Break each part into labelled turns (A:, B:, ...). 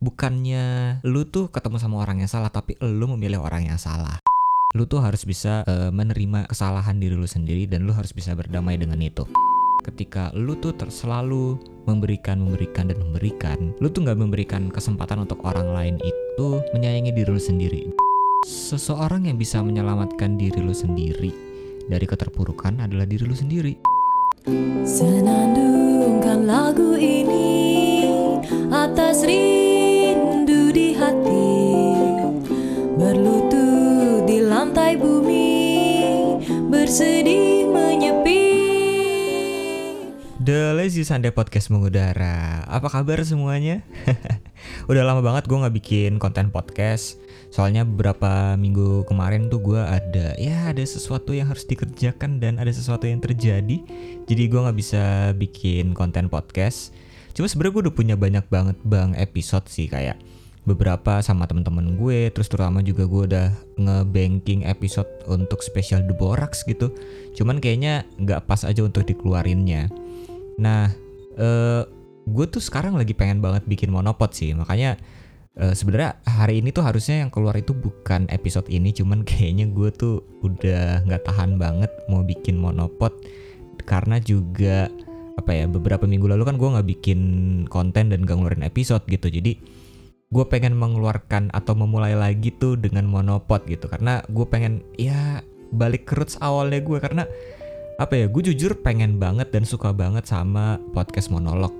A: bukannya lu tuh ketemu sama orang yang salah tapi lu memilih orang yang salah. Lu tuh harus bisa uh, menerima kesalahan diri lu sendiri dan lu harus bisa berdamai dengan itu. Ketika lu tuh selalu memberikan memberikan dan memberikan lu tuh nggak memberikan kesempatan untuk orang lain itu menyayangi diri lu sendiri. Seseorang yang bisa menyelamatkan diri lu sendiri dari keterpurukan adalah diri lu sendiri. Senandungkan lagu ini atas ri lantai bumi bersedih menyepi. The Lazy Sunday Podcast mengudara. Apa kabar semuanya? Udah lama banget gue gak bikin konten podcast. Soalnya beberapa minggu kemarin tuh gue ada Ya ada sesuatu yang harus dikerjakan dan ada sesuatu yang terjadi. Jadi gue gak bisa bikin konten podcast. Cuma sebenernya gue udah punya banyak banget bang episode sih kayak beberapa sama temen-temen gue terus terutama juga gue udah ngebanking episode untuk spesial The Borax gitu. Cuman kayaknya nggak pas aja untuk dikeluarinnya. Nah uh, gue tuh sekarang lagi pengen banget bikin monopod sih. Makanya uh, sebenarnya hari ini tuh harusnya yang keluar itu bukan episode ini cuman kayaknya gue tuh udah nggak tahan banget mau bikin monopod. Karena juga apa ya beberapa minggu lalu kan gue nggak bikin konten dan gak ngeluarin episode gitu. Jadi gue pengen mengeluarkan atau memulai lagi tuh dengan monopod gitu. Karena gue pengen ya balik ke roots awalnya gue karena apa ya gue jujur pengen banget dan suka banget sama podcast monolog.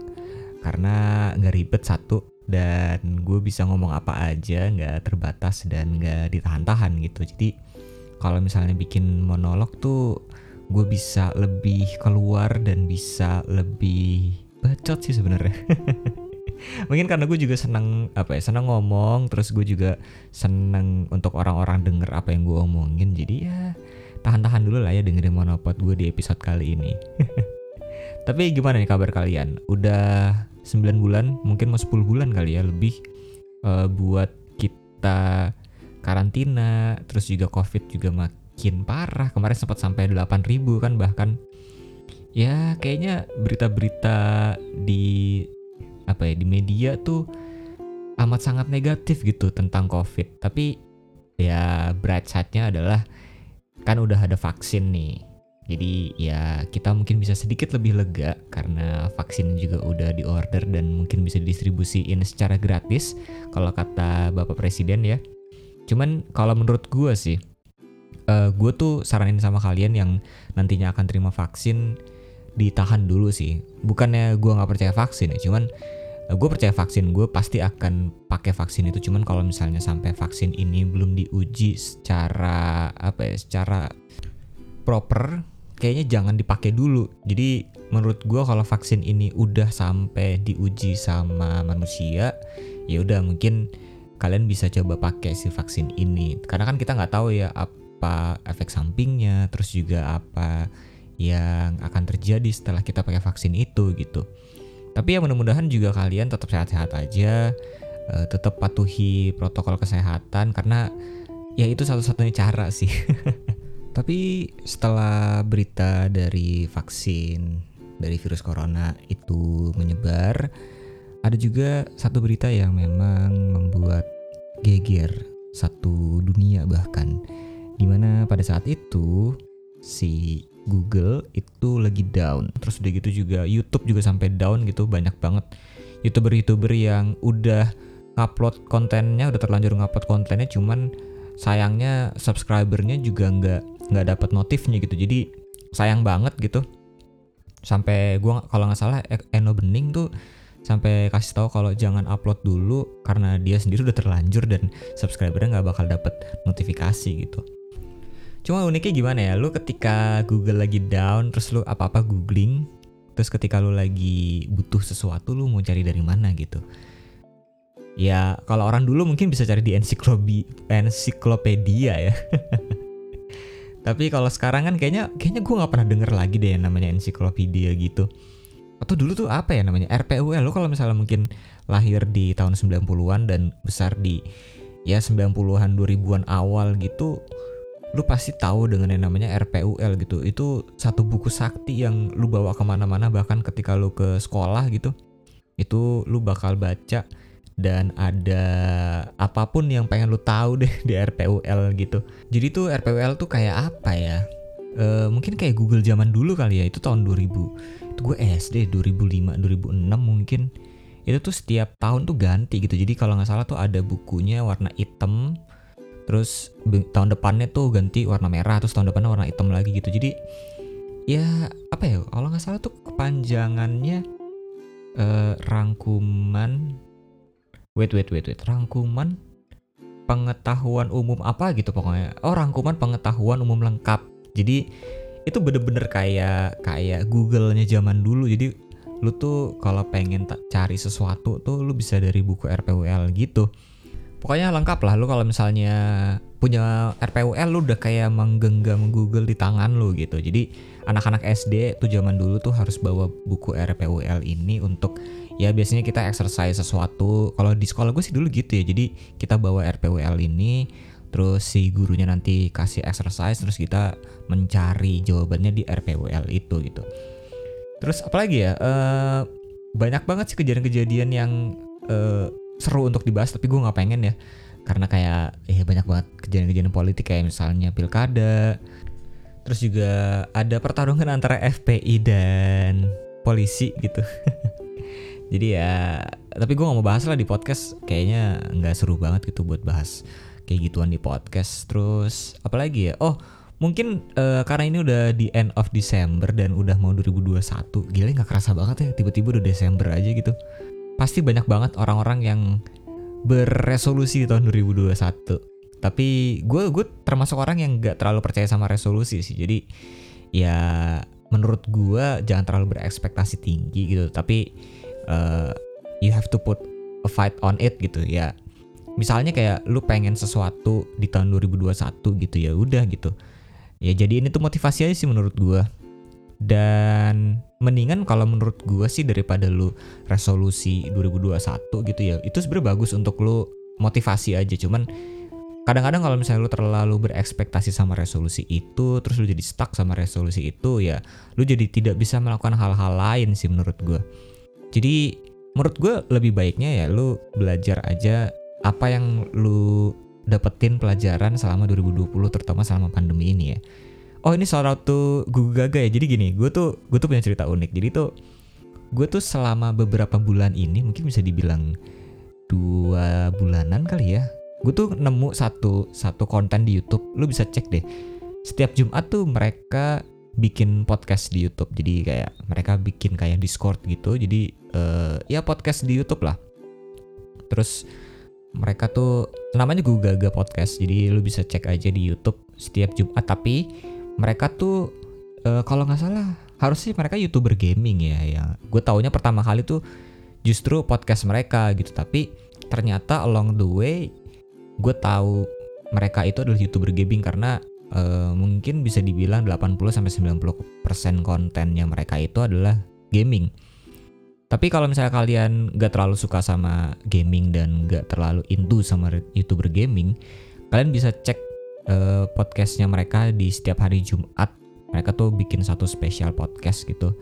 A: Karena nggak ribet satu dan gue bisa ngomong apa aja nggak terbatas dan nggak ditahan-tahan gitu. Jadi kalau misalnya bikin monolog tuh gue bisa lebih keluar dan bisa lebih bacot sih sebenarnya mungkin karena gue juga seneng apa ya seneng ngomong terus gue juga seneng untuk orang-orang denger apa yang gue omongin. Jadi ya tahan-tahan dulu lah ya dengerin monopod gue di episode kali ini. Tapi gimana nih kabar kalian? Udah 9 bulan mungkin mau 10 bulan kali ya lebih uh, buat kita karantina terus juga covid juga makin parah. Kemarin sempat sampai 8000 kan bahkan ya kayaknya berita-berita di apa ya di media tuh amat sangat negatif gitu tentang COVID. Tapi ya bright side-nya adalah kan udah ada vaksin nih. Jadi ya kita mungkin bisa sedikit lebih lega karena vaksin juga udah diorder dan mungkin bisa distribusiin secara gratis kalau kata Bapak Presiden ya. Cuman kalau menurut gue sih, uh, gue tuh saranin sama kalian yang nantinya akan terima vaksin ditahan dulu sih. Bukannya gue nggak percaya vaksin ya, cuman Eh, gue percaya vaksin gue pasti akan pakai vaksin itu. Cuman kalau misalnya sampai vaksin ini belum diuji secara apa ya secara proper kayaknya jangan dipakai dulu. Jadi menurut gue kalau vaksin ini udah sampai diuji sama manusia ya udah mungkin kalian bisa coba pakai si vaksin ini. Karena kan kita nggak tahu ya apa efek sampingnya terus juga apa yang akan terjadi setelah kita pakai vaksin itu gitu tapi ya mudah-mudahan juga kalian tetap sehat-sehat aja, uh, tetap patuhi protokol kesehatan karena ya itu satu-satunya cara sih. Tapi setelah berita dari vaksin dari virus corona itu menyebar, ada juga satu berita yang memang membuat geger satu dunia bahkan di mana pada saat itu si Google itu lagi down. Terus udah gitu juga YouTube juga sampai down gitu banyak banget youtuber-youtuber yang udah ngupload kontennya udah terlanjur ngupload kontennya cuman sayangnya subscribernya juga nggak nggak dapat notifnya gitu. Jadi sayang banget gitu. Sampai gua kalau nggak salah Eno Bening tuh sampai kasih tahu kalau jangan upload dulu karena dia sendiri udah terlanjur dan subscribernya nggak bakal dapat notifikasi gitu Cuma uniknya gimana ya, lu ketika Google lagi down, terus lu apa-apa googling, terus ketika lu lagi butuh sesuatu, lu mau cari dari mana gitu. Ya, kalau orang dulu mungkin bisa cari di ensiklopedia ya. Tapi kalau sekarang kan kayaknya kayaknya gue nggak pernah denger lagi deh yang namanya ensiklopedia gitu. Atau dulu tuh apa ya namanya RPUL lu kalau misalnya mungkin lahir di tahun 90-an dan besar di ya 90-an 2000-an awal gitu lu pasti tahu dengan yang namanya RPUL gitu. Itu satu buku sakti yang lu bawa ke mana-mana bahkan ketika lu ke sekolah gitu. Itu lu bakal baca dan ada apa pun yang pengen lu tahu deh di RPUL gitu. Jadi tuh RPUL tuh kayak apa ya? E, mungkin kayak Google zaman dulu kali ya. Itu tahun 2000. Itu gue SD 2005 2006 mungkin. Itu tuh setiap tahun tuh ganti gitu. Jadi kalau nggak salah tuh ada bukunya warna hitam. Terus tahun depannya tuh ganti warna merah. Terus tahun depannya warna hitam lagi gitu. Jadi ya apa ya? Kalau nggak salah tuh kepanjangannya uh, rangkuman wait wait wait wait rangkuman pengetahuan umum apa gitu pokoknya oh rangkuman pengetahuan umum lengkap jadi itu bener-bener kayak kayak Google-nya zaman dulu jadi lu tuh kalau pengen cari sesuatu tuh lu bisa dari buku RPUL gitu pokoknya lengkap lah lu kalau misalnya punya RPUL lu udah kayak menggenggam Google di tangan lu gitu. Jadi anak-anak SD tuh zaman dulu tuh harus bawa buku RPUL ini untuk ya biasanya kita exercise sesuatu. Kalau di sekolah gue sih dulu gitu ya. Jadi kita bawa RPWL ini terus si gurunya nanti kasih exercise terus kita mencari jawabannya di RPWL itu gitu. Terus apalagi ya uh, banyak banget sih kejadian-kejadian yang uh, seru untuk dibahas tapi gue nggak pengen ya. Karena kayak ya banyak banget kejadian-kejadian politik kayak misalnya pilkada terus juga ada pertarungan antara FPI dan polisi gitu. Jadi ya tapi gue gak mau bahas lah di podcast. Kayaknya nggak seru banget gitu buat bahas kayak gituan di podcast. Terus apalagi ya? Oh mungkin uh, karena ini udah di end of December dan udah mau 2021 gila nggak kerasa banget ya tiba-tiba udah Desember aja gitu pasti banyak banget orang-orang yang berresolusi di tahun 2021 tapi gue gue termasuk orang yang nggak terlalu percaya sama resolusi sih. Jadi ya menurut gue jangan terlalu berekspektasi tinggi gitu. Tapi uh, you have to put a fight on it gitu ya. Misalnya kayak lu pengen sesuatu di tahun 2021 gitu ya udah gitu. Ya jadi ini tuh motivasi aja sih menurut gua dan mendingan kalau menurut gua sih daripada lu resolusi 2021 gitu ya itu sebenarnya bagus untuk lu motivasi aja cuman kadang-kadang kalau misalnya lu terlalu berekspektasi sama resolusi itu terus lu jadi stuck sama resolusi itu ya lu jadi tidak bisa melakukan hal-hal lain sih menurut gua jadi menurut gue lebih baiknya ya lu belajar aja apa yang lu dapetin pelajaran selama 2020 terutama selama pandemi ini ya. Oh ini salah satu Google Gaga ya. Jadi gini, gue tuh gue tuh punya cerita unik. Jadi tuh gue tuh selama beberapa bulan ini mungkin bisa dibilang dua bulanan kali ya. Gue tuh nemu satu satu konten di YouTube. Lu bisa cek deh. Setiap Jumat tuh mereka bikin podcast di YouTube. Jadi kayak mereka bikin kayak Discord gitu. Jadi uh, ya podcast di YouTube lah. Terus mereka tuh namanya Google Gaga Podcast. Jadi lu bisa cek aja di YouTube setiap Jumat. Tapi mereka tuh uh, kalau nggak salah harusnya mereka youtuber gaming ya. Ya gue taunya pertama kali tuh justru podcast mereka gitu. Tapi ternyata along the way gue tahu mereka itu adalah youtuber gaming karena uh, mungkin bisa dibilang 80 sampai 90% kontennya mereka itu adalah gaming. Tapi kalau misalnya kalian gak terlalu suka sama gaming dan gak terlalu into sama youtuber gaming, kalian bisa cek uh, podcastnya mereka di setiap hari Jumat. Mereka tuh bikin satu spesial podcast gitu.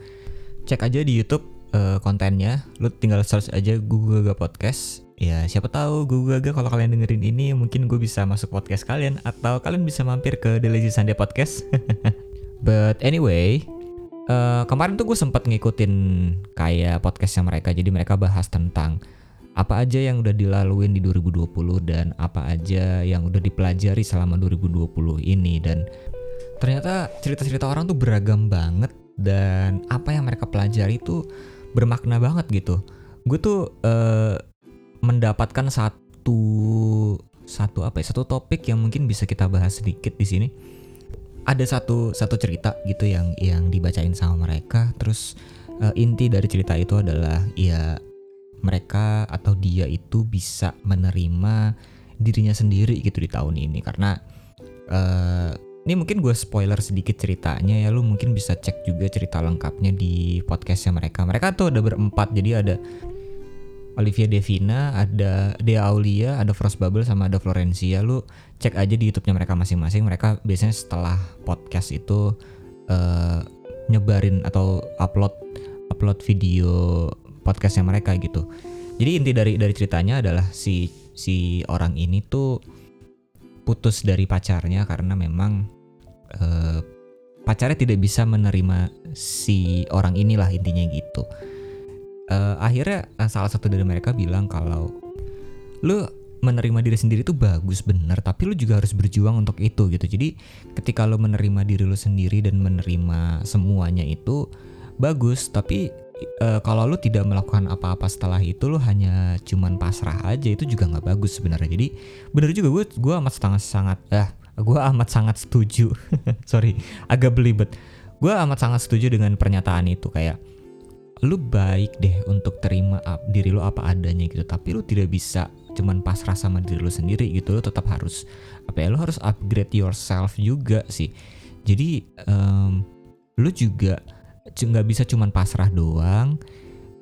A: Cek aja di YouTube uh, kontennya. Lu tinggal search aja Google Gaga Podcast ya siapa tahu gue gagal kalau kalian dengerin ini mungkin gue bisa masuk podcast kalian atau kalian bisa mampir ke The Lazy Sunday Podcast but anyway uh, kemarin tuh gue sempat ngikutin kayak podcastnya mereka jadi mereka bahas tentang apa aja yang udah dilaluin di 2020 dan apa aja yang udah dipelajari selama 2020 ini? Dan ternyata cerita-cerita orang tuh beragam banget dan apa yang mereka pelajari tuh bermakna banget gitu. Gue tuh uh, mendapatkan satu satu apa ya satu topik yang mungkin bisa kita bahas sedikit di sini. Ada satu satu cerita gitu yang yang dibacain sama mereka. Terus uh, inti dari cerita itu adalah ya mereka atau dia itu bisa menerima dirinya sendiri gitu di tahun ini karena uh, ini mungkin gue spoiler sedikit ceritanya ya lu mungkin bisa cek juga cerita lengkapnya di podcastnya mereka mereka tuh ada berempat jadi ada Olivia Devina, ada Dea Aulia, ada Frost Bubble sama ada Florencia. Lu cek aja di YouTube-nya mereka masing-masing. Mereka biasanya setelah podcast itu uh, nyebarin atau upload upload video podcastnya mereka gitu. jadi inti dari dari ceritanya adalah si si orang ini tuh putus dari pacarnya karena memang uh, pacarnya tidak bisa menerima si orang inilah intinya gitu uh, akhirnya salah satu dari mereka bilang kalau lu menerima diri sendiri itu bagus bener tapi lu juga harus berjuang untuk itu gitu jadi ketika lu menerima diri lu sendiri dan menerima semuanya itu bagus tapi e, kalau lu tidak melakukan apa-apa setelah itu lu hanya cuman pasrah aja itu juga nggak bagus sebenarnya. Jadi bener juga gue gue amat sangat sangat eh gue amat sangat setuju. Sorry agak belibet. Gue amat sangat setuju dengan pernyataan itu kayak lu baik deh untuk terima diri lu apa adanya gitu. Tapi lu tidak bisa cuman pasrah sama diri lu sendiri gitu. Lu tetap harus apa ya lu harus upgrade yourself juga sih. Jadi um, lu juga nggak bisa cuman pasrah doang.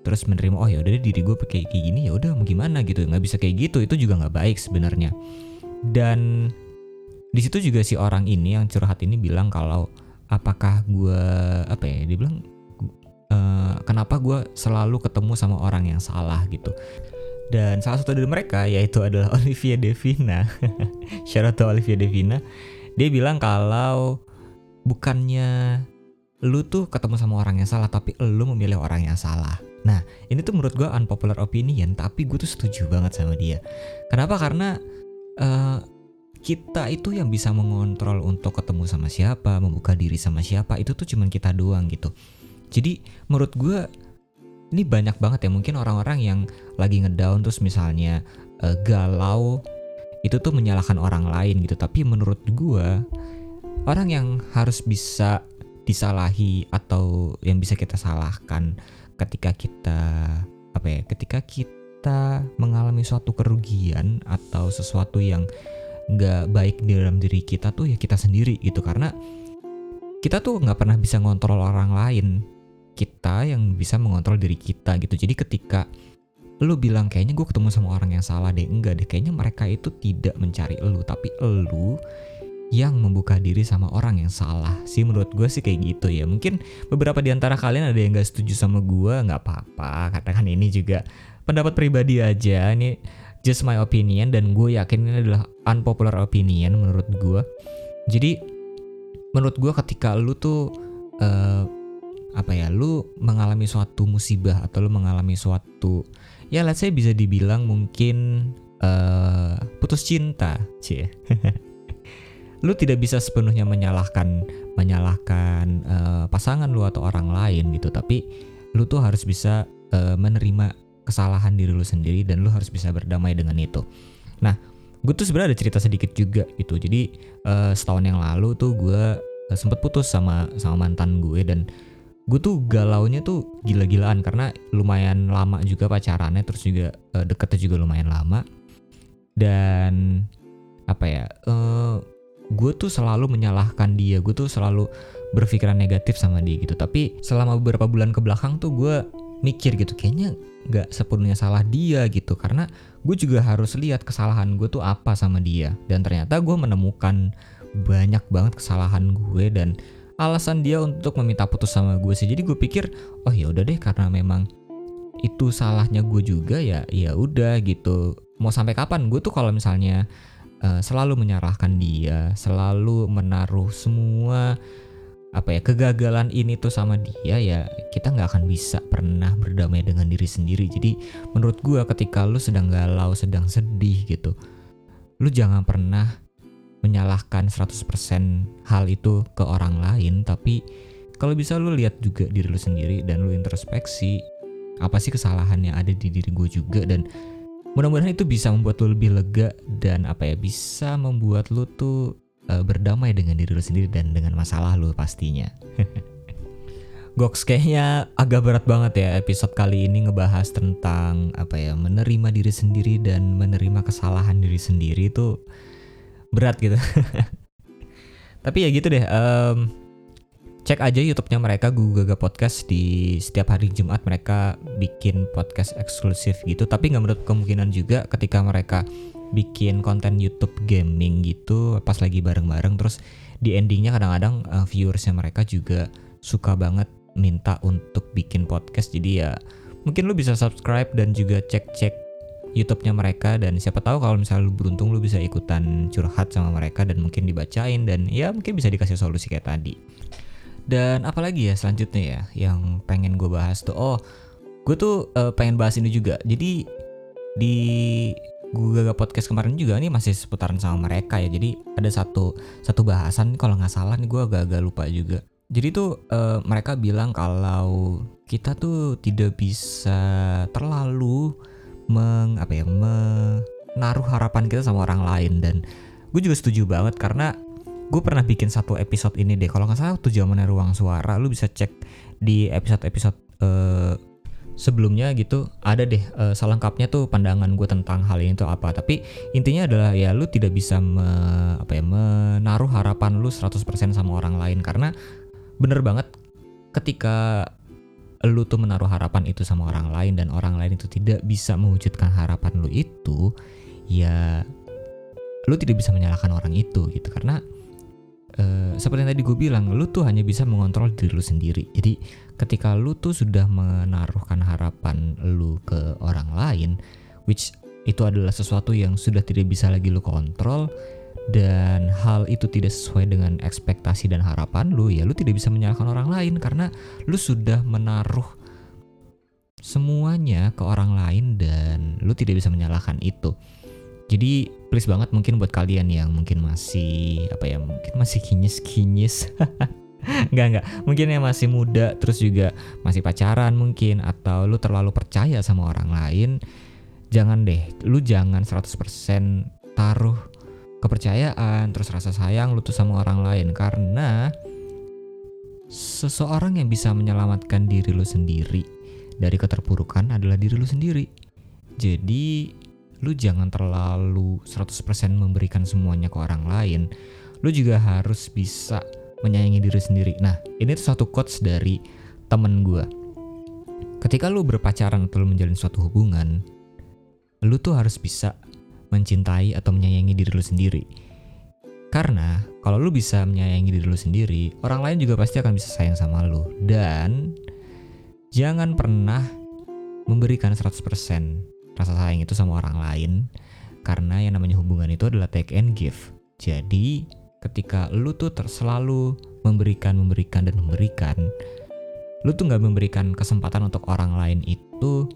A: Terus menerima oh ya udah diri gue kayak kayak gini ya udah mau gimana? gitu. Nggak bisa kayak gitu itu juga nggak baik sebenarnya. Dan di situ juga si orang ini yang curhat ini bilang kalau apakah gue apa ya dia bilang e, kenapa gue selalu ketemu sama orang yang salah? gitu. Dan salah satu dari mereka yaitu adalah Olivia Devina. Out Olivia Devina. Dia bilang kalau bukannya lu tuh ketemu sama orang yang salah tapi lu memilih orang yang salah. Nah, ini tuh menurut gue unpopular opinion tapi gue tuh setuju banget sama dia. Kenapa? Karena uh, kita itu yang bisa mengontrol untuk ketemu sama siapa, membuka diri sama siapa itu tuh cuman kita doang gitu. Jadi menurut gue ini banyak banget ya mungkin orang-orang yang lagi ngedown terus misalnya uh, galau itu tuh menyalahkan orang lain gitu tapi menurut gue orang yang harus bisa disalahi atau yang bisa kita salahkan ketika kita apa ya ketika kita mengalami suatu kerugian atau sesuatu yang nggak baik di dalam diri kita tuh ya kita sendiri gitu. Karena kita tuh nggak pernah bisa ngontrol orang lain. Kita yang bisa mengontrol diri kita gitu. Jadi ketika lu bilang kayaknya gue ketemu sama orang yang salah deh. Enggak deh kayaknya mereka itu tidak mencari lu tapi lu yang membuka diri sama orang yang salah. Sih menurut gue sih kayak gitu ya. Mungkin beberapa di antara kalian ada yang gak setuju sama gue nggak apa-apa. Katakan ini juga pendapat pribadi aja. Ini just my opinion dan gue yakin ini adalah unpopular opinion menurut gue jadi menurut gue ketika lu tuh uh, apa ya lu mengalami suatu musibah atau lu mengalami suatu ya let's say bisa dibilang mungkin uh, putus cinta cie lu tidak bisa sepenuhnya menyalahkan menyalahkan uh, pasangan lu atau orang lain gitu. Tapi lu tuh harus bisa uh, menerima kesalahan diri lu sendiri dan lu harus bisa berdamai dengan itu. Nah gue tuh sebenarnya ada cerita sedikit juga gitu. Jadi uh, setahun yang lalu tuh gue uh, sempet putus sama sama mantan gue dan gue tuh galaunya tuh gila-gilaan karena lumayan lama juga pacarannya terus juga uh, deketnya juga lumayan lama. Dan apa ya uh, gue tuh selalu menyalahkan dia gue tuh selalu berpikiran negatif sama dia gitu. Tapi selama beberapa bulan ke belakang tuh gue mikir gitu kayaknya nggak sepenuhnya salah dia gitu. Karena gue juga harus lihat kesalahan gue tuh apa sama dia. Dan ternyata gue menemukan banyak banget kesalahan gue dan alasan dia untuk meminta putus sama gue sih. Jadi gue pikir oh ya udah deh karena memang itu salahnya gue juga ya ya udah gitu. Mau sampai kapan? Gue tuh kalau misalnya uh, selalu menyalahkan dia selalu menaruh semua apa ya kegagalan ini tuh sama dia ya kita nggak akan bisa pernah berdamai dengan diri sendiri. Jadi menurut gue ketika lu sedang galau sedang sedih gitu lu jangan pernah menyalahkan 100% hal itu ke orang lain tapi kalau bisa lu lihat juga diri lu sendiri dan lu introspeksi apa sih kesalahan yang ada di diri gue juga dan mudah-mudahan itu bisa membuat lu lebih lega dan apa ya bisa membuat lu tuh uh, berdamai dengan diri lu sendiri dan dengan masalah lu pastinya. Goks kayaknya agak berat banget ya episode kali ini ngebahas tentang apa ya menerima diri sendiri dan menerima kesalahan diri sendiri itu berat gitu tapi ya gitu deh um, cek aja YouTube-nya mereka Google Gaga Podcast. Di setiap hari Jumat mereka bikin podcast eksklusif gitu. Tapi nggak menurut kemungkinan juga ketika mereka bikin konten YouTube gaming gitu pas lagi bareng-bareng terus di endingnya kadang-kadang uh, viewersnya mereka juga suka banget minta untuk bikin podcast. Jadi ya mungkin lu bisa subscribe dan juga cek-cek YouTube-nya mereka. Dan siapa tahu kalau misalnya lu beruntung lu bisa ikutan curhat sama mereka dan mungkin dibacain. Dan ya mungkin bisa dikasih solusi kayak tadi. Dan apalagi ya selanjutnya ya yang pengen gue bahas tuh oh gue tuh uh, pengen bahas ini juga. Jadi di Google Podcast kemarin juga ini masih seputaran sama mereka ya. Jadi ada satu satu bahasan kalau nggak salah nih gue agak-agak lupa juga. Jadi tuh uh, mereka bilang kalau kita tuh tidak bisa terlalu meng apa ya menaruh harapan kita sama orang lain dan gue juga setuju banget karena gue pernah bikin satu episode ini deh. Kalau nggak salah tuh zamannya ruang suara lu bisa cek di episode episode uh, sebelumnya gitu ada deh uh, selengkapnya tuh pandangan gue tentang hal ini tuh apa. Tapi intinya adalah ya lu tidak bisa me, apa ya menaruh harapan lu 100% sama orang lain. Karena bener banget ketika lu tuh menaruh harapan itu sama orang lain dan orang lain itu tidak bisa mewujudkan harapan lu itu, ya lu tidak bisa menyalahkan orang itu gitu. Karena uh, seperti yang tadi gue bilang, lu tuh hanya bisa mengontrol diri lu sendiri. Jadi ketika lu tuh sudah menaruhkan harapan lu ke orang lain, which itu adalah sesuatu yang sudah tidak bisa lagi lu kontrol, dan hal itu tidak sesuai dengan ekspektasi dan harapan lu ya lu tidak bisa menyalahkan orang lain karena lu sudah menaruh semuanya ke orang lain dan lu tidak bisa menyalahkan itu jadi please banget mungkin buat kalian yang mungkin masih apa ya mungkin masih kinyis-kinyis. Enggak enggak Mungkin yang masih muda Terus juga masih pacaran mungkin Atau lu terlalu percaya sama orang lain Jangan deh. Lu jangan 100% taruh kepercayaan, terus rasa sayang lu tuh sama orang lain. Karena seseorang yang bisa menyelamatkan diri lu sendiri dari keterpurukan adalah diri lu sendiri. Jadi lu jangan terlalu 100% memberikan semuanya ke orang lain. Lu juga harus bisa menyayangi diri sendiri. Nah, ini tuh satu quotes dari temen gue. Ketika lu berpacaran atau lu menjalin suatu hubungan, lu tuh harus bisa mencintai atau menyayangi diri lu sendiri. Karena kalau lu bisa menyayangi diri lu sendiri, orang lain juga pasti akan bisa sayang sama lu. Dan jangan pernah memberikan 100% rasa sayang itu sama orang lain karena yang namanya hubungan itu adalah take and give. Jadi ketika lu tuh selalu memberikan, memberikan dan memberikan, lu tuh nggak memberikan kesempatan untuk orang lain itu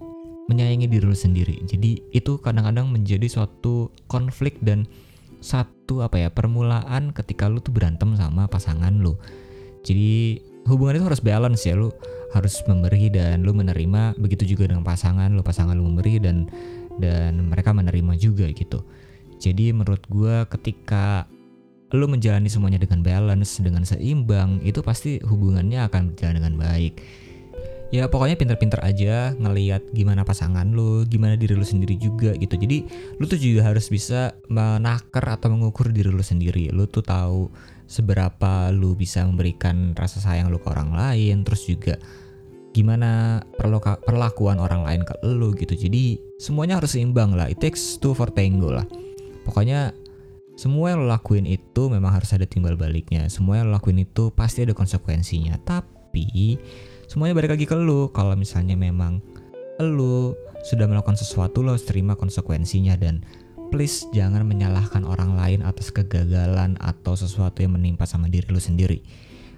A: menyayangi diri lu sendiri. Jadi itu kadang-kadang menjadi suatu konflik dan satu apa ya permulaan ketika lu tuh berantem sama pasangan lu. Jadi hubungan itu harus balance ya lu harus memberi dan lu menerima begitu juga dengan pasangan lu pasangan lu memberi dan dan mereka menerima juga gitu. Jadi menurut gue ketika lu menjalani semuanya dengan balance, dengan seimbang, itu pasti hubungannya akan berjalan dengan baik ya pokoknya pinter-pinter aja ngeliat gimana pasangan lu, gimana diri lu sendiri juga gitu. Jadi lu tuh juga harus bisa menakar atau mengukur diri lu sendiri. Lu tuh tahu seberapa lu bisa memberikan rasa sayang lu ke orang lain, terus juga gimana perlakuan orang lain ke lu gitu. Jadi semuanya harus seimbang lah. It takes two for tango lah. Pokoknya semua yang lo lakuin itu memang harus ada timbal baliknya. Semua yang lo lakuin itu pasti ada konsekuensinya. Tapi semuanya balik lagi ke lu kalau misalnya memang lu sudah melakukan sesuatu lo harus terima konsekuensinya dan please jangan menyalahkan orang lain atas kegagalan atau sesuatu yang menimpa sama diri lu sendiri.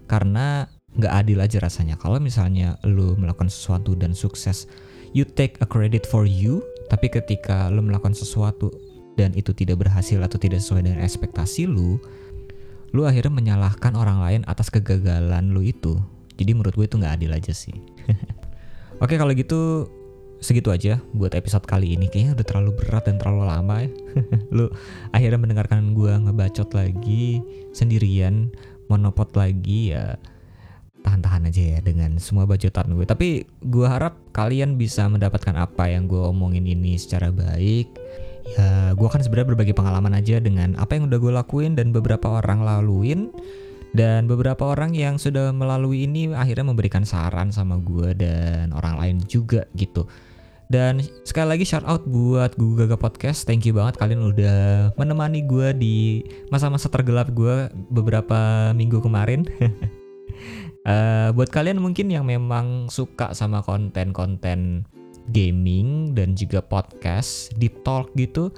A: Karena nggak adil aja rasanya. Kalau misalnya lu melakukan sesuatu dan sukses you take a credit for you. Tapi ketika lu melakukan sesuatu dan itu tidak berhasil atau tidak sesuai dengan ekspektasi lu lu akhirnya menyalahkan orang lain atas kegagalan lu itu. Jadi menurut gue itu nggak adil aja sih. Oke kalau gitu segitu aja buat episode kali ini kayaknya udah terlalu berat dan terlalu lama ya. Lu akhirnya mendengarkan gue ngebacot lagi sendirian, monopot lagi ya tahan-tahan aja ya dengan semua bacotan gue. Tapi gue harap kalian bisa mendapatkan apa yang gue omongin ini secara baik. Ya gue kan sebenarnya berbagi pengalaman aja dengan apa yang udah gue lakuin dan beberapa orang laluin dan beberapa orang yang sudah melalui ini akhirnya memberikan saran sama gue dan orang lain juga gitu. Dan sekali lagi shout out buat Google Gaga Podcast. Thank you banget kalian udah menemani gue di masa-masa tergelap gue beberapa minggu kemarin. uh, buat kalian mungkin yang memang suka sama konten-konten gaming dan juga podcast, deep talk gitu,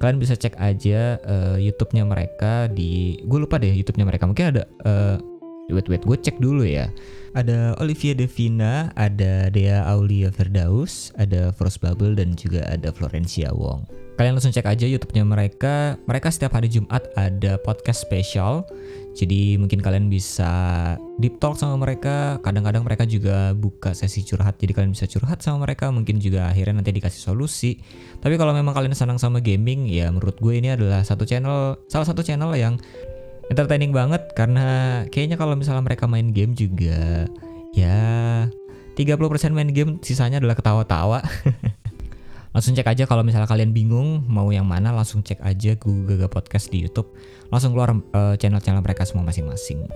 A: kalian bisa cek aja uh, YouTube-nya mereka di gue lupa deh YouTube-nya mereka. Mungkin ada uh, wait wait gue cek dulu ya. Ada Olivia Devina, ada Dea Aulia Verdaus, ada Frost Bubble dan juga ada Florencia Wong. Kalian langsung cek aja YouTube-nya mereka. Mereka setiap hari Jumat ada podcast spesial. Jadi mungkin kalian bisa deep talk sama mereka. Kadang-kadang mereka juga buka sesi curhat. Jadi kalian bisa curhat sama mereka. Mungkin juga akhirnya nanti dikasih solusi. Tapi kalau memang kalian senang sama gaming, ya menurut gue ini adalah satu channel, salah satu channel yang entertaining banget karena kayaknya kalau misalnya mereka main game juga ya 30% main game sisanya adalah ketawa-tawa. langsung cek aja kalau misalnya kalian bingung mau yang mana langsung cek aja Google Podcast di YouTube. Langsung keluar channel channel-channel mereka semua masing-masing.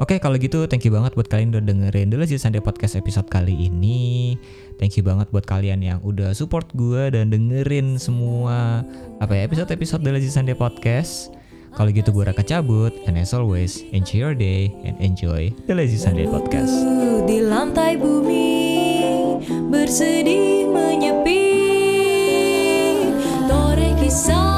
A: Oke, kalau gitu thank you banget buat kalian udah dengerin The Lazy Sunday Podcast episode kali ini. Thank you banget buat kalian yang udah support gue dan dengerin semua apa ya episode-episode The Lazy Sunday Podcast. Kalau gitu gue Raka cabut, and as always, enjoy your day and enjoy the Lazy Sunday Podcast.
B: Di lantai bumi, bersedih menyepi, Tore kisah